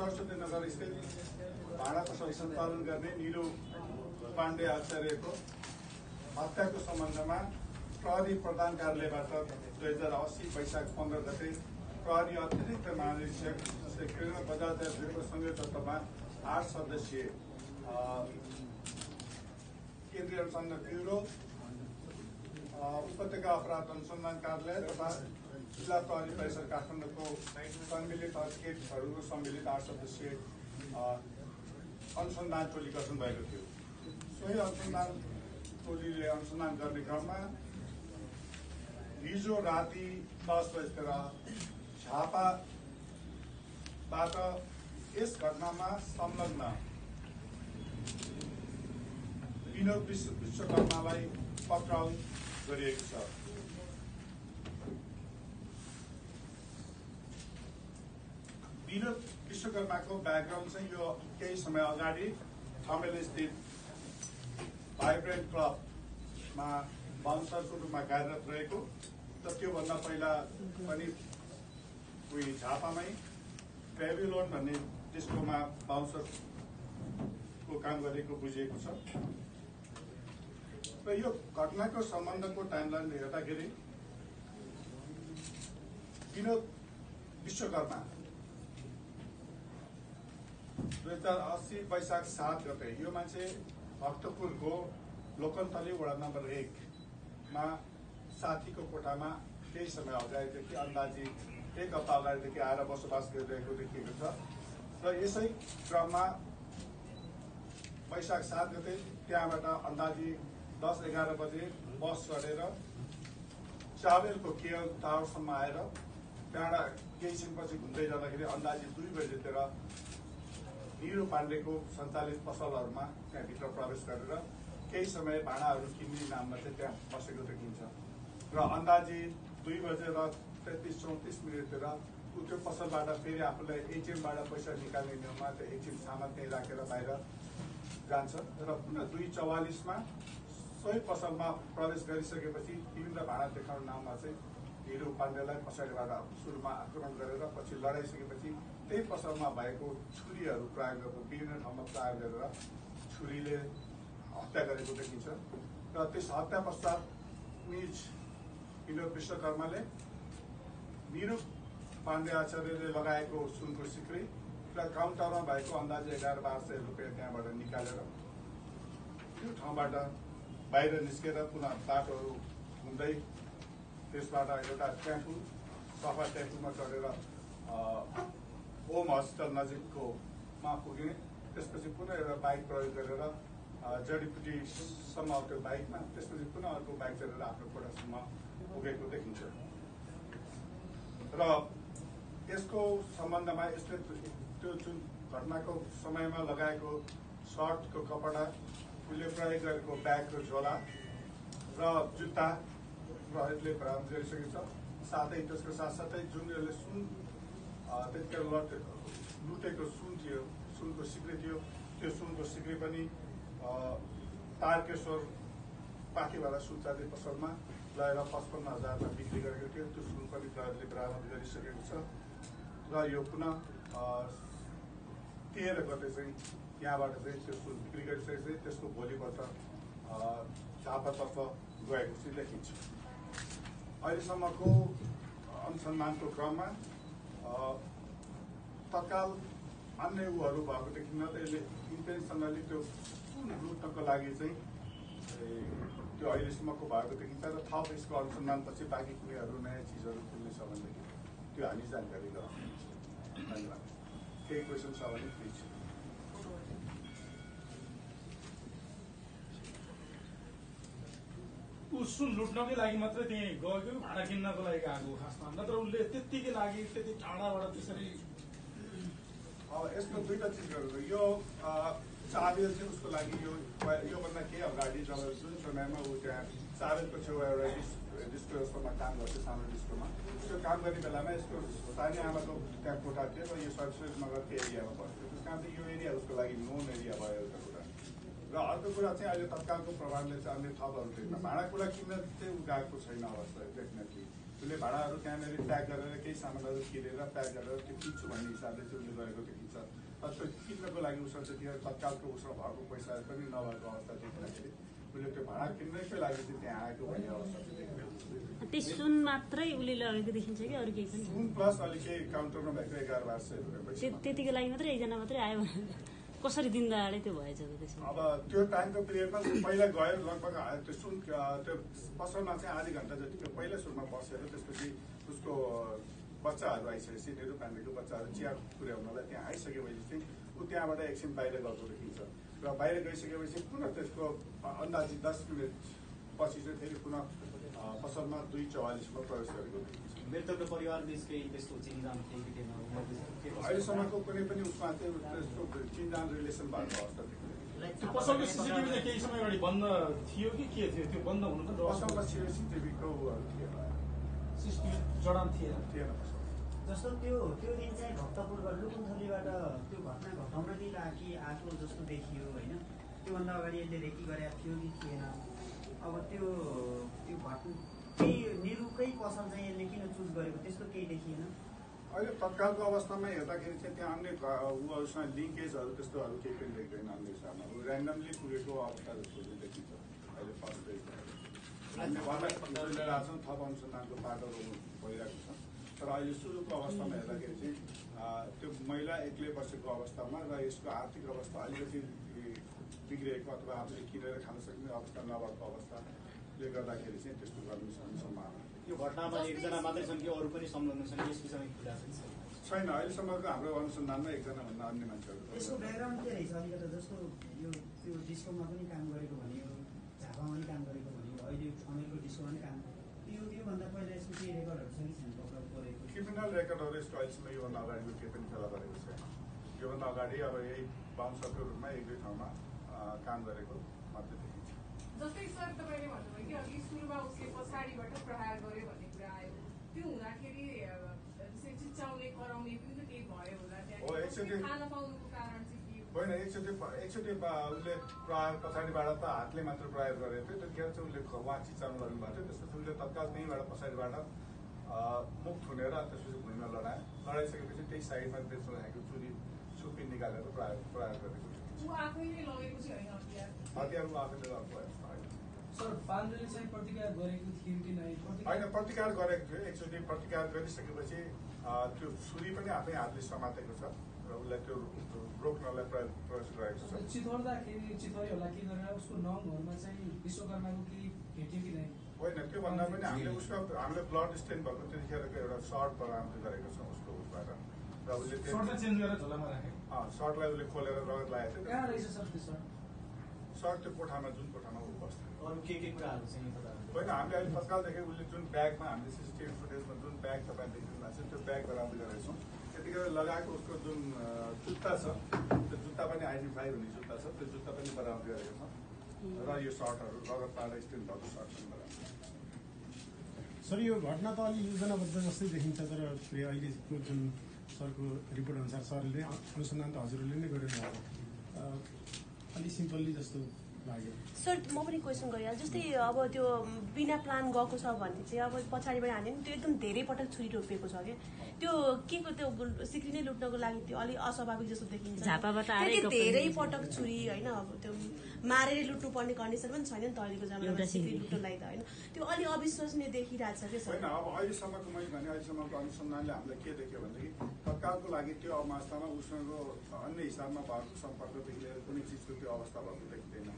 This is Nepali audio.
सरस्वती नगर स्थित भाडा पसल सञ्चालन गर्ने निरु पाण्डे आचार्यको हत्याको सम्बन्धमा प्रहरी प्रधान कार्यालयबाट दुई हजार अस्सी वैशाख पन्ध्र गते प्रहरी अतिरिक्त महानिरीक्षक श्री किरण बजाजको संयोजकत्वमा आठ सदस्यीय केन्द्रीय अनुसन्धान ब्युरो उपत्यका अपराध अनुसन्धान कार्यालय तथा जिल्ला प्रहरी परिषद काठमाडौँको सम्मिलित अधिकारीहरूको सम्मिलित आठ सदस्यीय अ, अनुसन्धान टोली गठन भएको थियो। सोही अनुसन्धान टोलीले अनुसन्धान गर्ने क्रममा हिजो राति दस बजेतिर झापाबाट यस घटनामा संलग्न विनोद विश्व विश्वकर्मालाई पक्राउ गरिएको छ। विनोद विश्वकर्माको ब्याकग्राउन्ड चाहिँ यो केही समय अगाडि स्थित भाइब्रेन्ट क्लबमा बााउन्सरको रूपमा कार्यरत रहेको र त्योभन्दा पहिला पनि उही झापामै पेभिलोन भन्ने डिस्कोमा बााउन्सरको काम गरेको बुझिएको छ। र यो घटनाको सम्बन्धको टाइमलाइन हेर्दाखेरि विनोद विश्वकर्मा दुई हजार अस्सी वैशाख सात गते यो मान्छे भक्तपुरको लोकन्थली वडा नम्बर एकमा साथीको कोठामा केही समय अगाडिदेखि अन्दाजी एक हप्ता अगाडिदेखि आएर बसोबास गरिरहेको देखिएको छ। र यसै क्रममा वैशाख सात गते त्यहाँबाट अन्दाजी दस एघार बजे बस चढेर चाबेलको केएल टावरसम्म आएर त्यहाँबाट केही छिनपछि घुम्दै जाँदाखेरि अन्दाजी दुई बजेतिर निरु पाण्डेको सञ्चालित पसलहरूमा त्यहाँभित्र प्रवेश गरेर केही समय भाँडाहरू किन्ने नाममा चाहिँ त्यहाँ बसेको देखिन्छ। र अन्दाजी दुई बजेर तेत्तिस चौतिस मिनटतिर ऊ त्यो पसलबाट फेरि आफूलाई एटिएमबाट पैसा निकाल्ने नियममा त्यो एटिएम सामान त्यहीँ राखेर बाहिर जान्छ र पुनः दुई चौवालिसमा सोही पसलमा प्रवेश गरिसकेपछि विभिन्न भाँडा देखाउने नाममा चाहिँ हिरो पाण्डेलाई पछाडिबाट सुरुमा आक्रमण गरेर पछि लडाइसकेपछि त्यही पसलमा भएको छुरीहरू प्रयोग गरेको विभिन्न ठाउँमा प्रयोग गरेर छुरीले हत्या गरेको देखिन्छ। र त्यस हत्या पश्चात निज विनोद विश्वकर्माले निरु पाण्डे आचार्यले लगाएको सुनको सिक्री र काउन्टरमा भएको अन्दाजे एघार बाह्र सय रुपियाँ त्यहाँबाट निकालेर त्यो ठाउँबाट बाहिर निस्केर पुनः बाटोहरू घुम्दै त्यसबाट एउटा टेम्पू सफा टेम्पूमा चढेर ओम हस्पिटल नजिककोमा पुगे त्यसपछि पुनः एउटा बाइक प्रयोग गरेर जडीबुटीसम्म त्यो बाइकमा त्यसपछि पुनः अर्को बाइक चढेर आफ्नो कोठासम्म पुगेको देखिन्छ। र यसको सम्बन्धमा यसले त्यो जुन घटनाको समयमा लगाएको सर्टको कपडा उसले प्रयोग गरेको ब्याग र झोला र जुत्ता प्रहरीले बरामद गरिसकेको छ। साथै त्यसको साथसाथै जुन यसले सुन त्यतिखेर लट लुटेको सुन थियो सुनको सिक्री थियो त्यो सुनको सिक्री पनि तारकेश्वर पाखीबाट सुन चाँदी पसलमा लगेर पचपन्न हजारमा बिक्री गरेको थियो। त्यो सुन पनि प्रहरीले बरामद गरिसकेको छ। र यो पुनः तेह्र गते चाहिँ त्यहाँबाट चाहिँ त्यो सुन बिक्री गरिसकेको चाहिँ त्यसको भोलिपल्ट झापातर्फ गएको चाहिँ देखिन्छ अहिलेसम्मको अनुसन्धानको क्रममा तत्काल अन्य ऊहरू भएको देखिन्न त यसले इन्टेन्सनली त्यो सुन लुट्नको लागि चाहिँ त्यो अहिलेसम्मको भएको देखिन्छ र थप यसको अनुसन्धानपछि बाँकी कुनैहरू नयाँ चिजहरू खुल्नेछ भनेदेखि त्यो हामी जानकारी गराउँछौँ धन्यवाद। केही क्वेसन छ भने प्लिज सुन लुट्नकै लागि मात्रै त्यहीँ गयो भाडा किन्नको लागि आएको खासमा। नत्र उसले त्यत्तिकै लागि त्यति टाढाबाट त्यसरी यसको दुईवटा चिजहरू यो अ, चाबेल चाहिँ उसको लागि यो योभन्दा केही अगाडि जब जुन समयमा ऊ त्यहाँ चाबेलको छेउ एउटा डिस डिस्को जस्तोमा काम गर्थ्यो सानो डिस्कोमा। त्यो काम गर्ने बेलामा यसको स्थानीय आमाको त्यहाँ कोठा थियो र यो सरस्वती नगरको एरियामा बस्थ्यो त्यस कारण चाहिँ यो एरिया उसको लागि नोन एरिया भयो एउटा र अर्को कुरा चाहिँ अहिले तत्कालको प्रभावले चाहिँ अन्य थपहरू देख्न भाँडाकुँडा किन्न चाहिँ ऊ गएको छैन अवस्था डेफिनेटली। उसले भाँडाहरू त्यहाँनिर प्याक गरेर केही सामानहरू किनेर प्याक गरेर त्यो किन्छु भन्ने हिसाबले चाहिँ उसले गरेको देखिन्छ। अब त्यो किन्नको लागि उसमा चाहिँ त्यो तत्कालको उसमा भएको पैसा पनि नभएको अवस्था देख्दाखेरि उसले त्यो भाडा किन्नैकै लागि चाहिँ त्यहाँ आएको भन्ने अवस्था चाहिँ देखिरहेको त्यही सुन मात्रै उसले लगेको देखिन्छ कि अरू केही पनि? सुन प्लस अलिक केही काउन्टरमा भएको एघार बार सय रुपियाँ पैसा। त्यो त्यतिको लागि मात्रै एकजना मात्रै आयो भने कसरी दिँदा अगाडि त्यो भएछ अब त्यो टाइमको पिरियडमा पहिला गएर लगभग त्यो सुन त्यो पसलमा चाहिँ आधी घन्टा जतिको पहिला सुरुमा बसेर त्यसपछि उसको बच्चाहरू आइसकेपछि नेहरू फ्यामिलीको बच्चाहरू चिया पुर्याउनलाई त्यहाँ आइसकेपछि चाहिँ ऊ त्यहाँबाट एकछिन बाहिर गएको देखिन्छ। र बाहिर गइसकेपछि पुनः त्यसको अन्दाजी दस मिनट पछि चाहिँ फेरि पुनः पसलमा दुई चौवालिसमा प्रवेश गरेको देखिन्छ। मृतकको परिवार बिच केही त्यस्तो चिन्जान थियो कि थिएन अहिलेसम्मको कुनै पनि उसमा चाहिँ त्यसको चिन्जान रिलेसन भएको अवस्था त्यो पसलको सिसिटिभी चाहिँ केही समय अगाडि बन्द थियो कि के थियो? त्यो बन्द हुनु त पसलमा सिसिटिभीको थिएन। सिसिटिभी जडान थिएन। थिएन जस्तो त्यो त्यो दिन चाहिँ भक्तपुर लुकुमथलीबाट त्यो घटना घटाउन दिन कि आएको जस्तो देखियो होइन? त्योभन्दा अगाडि यसले रेकी गरेका थियो कि थिएन? अब त्यो त्यो घटना निरुकै पसल चाहिँ यसले किन चुज गरेको? त्यस्तो केही देखिएन अहिले तत्कालको अवस्थामा हेर्दाखेरि चाहिँ त्यहाँ अन्य उहरूसँग लिङ्केजहरू त्यस्तोहरू केही पनि देख्दैन अन्य हिसाबमा ऊ ऱ्यान्डमली पुगेको अवस्था जस्तो चाहिँ देखिन्छ। अहिले फर्स्ट हामीले गरिरहेको छौँ थप अनुसन्धानको पाटोहरू भइरहेको छ। तर अहिले सुरुको अवस्थामा हेर्दाखेरि चाहिँ त्यो महिला एक्लै बसेको अवस्थामा र यसको आर्थिक अवस्था अलिकति बिग्रिएको अथवा आफूले किनेर खान सक्ने अवस्था नभएको अवस्थाले गर्दाखेरि चाहिँ त्यस्तो गर्ने सम्भावना यो घटनामा एकजना मात्रै छन् कि अरू पनि संलग्न छन् यस विषयमा खुला छैन? छैन अहिलेसम्मको हाम्रो अनुसन्धानमा एकजना भन्दा अन्य मान्छेहरू यसको ब्याकग्राउन्ड के रहेछ? अलिकति जस्तो यो त्यो डिस्कोमा पनि काम गरेको भन्यो झापामा पनि काम गरेको भन्यो अहिले अमेरिको डिस्कोमा पनि काम यो योभन्दा पहिला यसको केही रेकर्डहरू छ कि छैन? पक्राउ परेको क्रिमिनल रेकर्डहरू यसको अहिलेसम्म योभन्दा अगाडिको केही पनि फेला परेको छैन। योभन्दा अगाडि अब यही बााउन्सरको रूपमा एक दुई ठाउँमा काम गरेको मात्रै देखिन्छ जस्तै सर तपाईँले भन्नुभयो सुरुमा उसले पछाडिबाट प्रहार गर्यो भन्ने कुरा आयो। त्यो हुँदाखेरि चिच्याउने कराउने पनि त केही भयो होला त्यहाँ खान पाउनुको कारण चाहिँ? होइन एकचोटि एकचोटि उसले प्रहार पछाडिबाट त हातले मात्र प्रहार गरेको थियो त्यतिखेर चाहिँ उसले उहाँ चिचाउनु लाग्नु भएको थियो। त्यसपछि उसले तत्काल त्यहीँबाट पछाडिबाट मुख थुनेर त्यसपछि भुइँमा लडायो। लडाइसकेपछि त्यही साइडमा त्यसमा राखेको चुरी छुपी निकालेर प्रहार प्रहार गरेको होइन हतियार? ऊ आफैले लगाएको भयो। होइन प्रतिकार गरेको थियो। एकचोटि प्रतिकार गरिसकेपछि त्यो छुरी पनि आफै हातले समातेको छ र उसलाई त्यो रोक्नलाई प्रयास गरेको छ। चिथोर्दाखेरि चिथोरी होला के गरेर उसको नङहरूमा चाहिँ विश्वकर्माको केही भेट्यो कि नै होइन त्योभन्दा पनि हामीले उसको हामीले ब्लड स्टेन भएको त्यतिखेरको एउटा सर्ट बरामद गरेको छ उसको उसबाट। र उसले त्यो सर्टलाई उसले खोलेर रगत लागेको कहाँ थियो सर त्यो सर सर्ट त्यो कोठामा जुन कोठामा ऊ बस्थ्यो अरू के के कुराहरू चाहिँ होइन हामीले अहिले तत्काल देखेँ उसले जुन ब्यागमा हामीले सिसिटिभी फुटेजमा जुन ब्याग तपाईँ देख्नु भएको छ त्यो ब्याग बरामद गरेको छौँ त्यतिखेर लगाएको उसको जुन जुत्ता छ त्यो जुत्ता पनि आइडेन्टिफाई हुने जुत्ता छ त्यो जुत्ता पनि बरामद गरेको छौँ। र यो सर्टहरू रगत पाएर स्टेन भएको सर्ट पनि बरामद सर यो घटना त अलि योजनाबद्ध जस्तै देखिन्छ तर अहिलेको जुन सरको रिपोर्ट अनुसार सरले अनुसन्धान त हजुरहरूले नै गरिरहनु अलिक Απ' εσύ είναι. सर म पनि क्वेसन गरिहाल्छु। जस्तै अब त्यो बिना प्लान गएको छ भने चाहिँ अब पछाडिबाट हाल्यो भने त्यो एकदम धेरै पटक छुरी रोपिएको छ क्या। त्यो के को त्यो सिक्री नै लुट्नको लागि त्यो अलिक अस्वाभाविक जस्तो देखिन्छ। धेरै पटक छुरी होइन अब त्यो मारेर लुट्नुपर्ने कन्डिसन पनि छैन नि त अहिलेको जमानामा सिक्री। लुट्नलाई त होइन। त्यो अलि अविश्वसनीय देखिरहेको छ क्या अब अहिलेसम्मको मैले भने अहिलेसम्मको अनुसन्धानले हामीलाई के देख्यो भनेदेखि तत्कालको लागि त्यो अवस्थामा उसँग अन्य हिसाबमा भएको सम्पर्कदेखि लिएर कुनै चिजको त्यो अवस्था भएको देखिँदैन।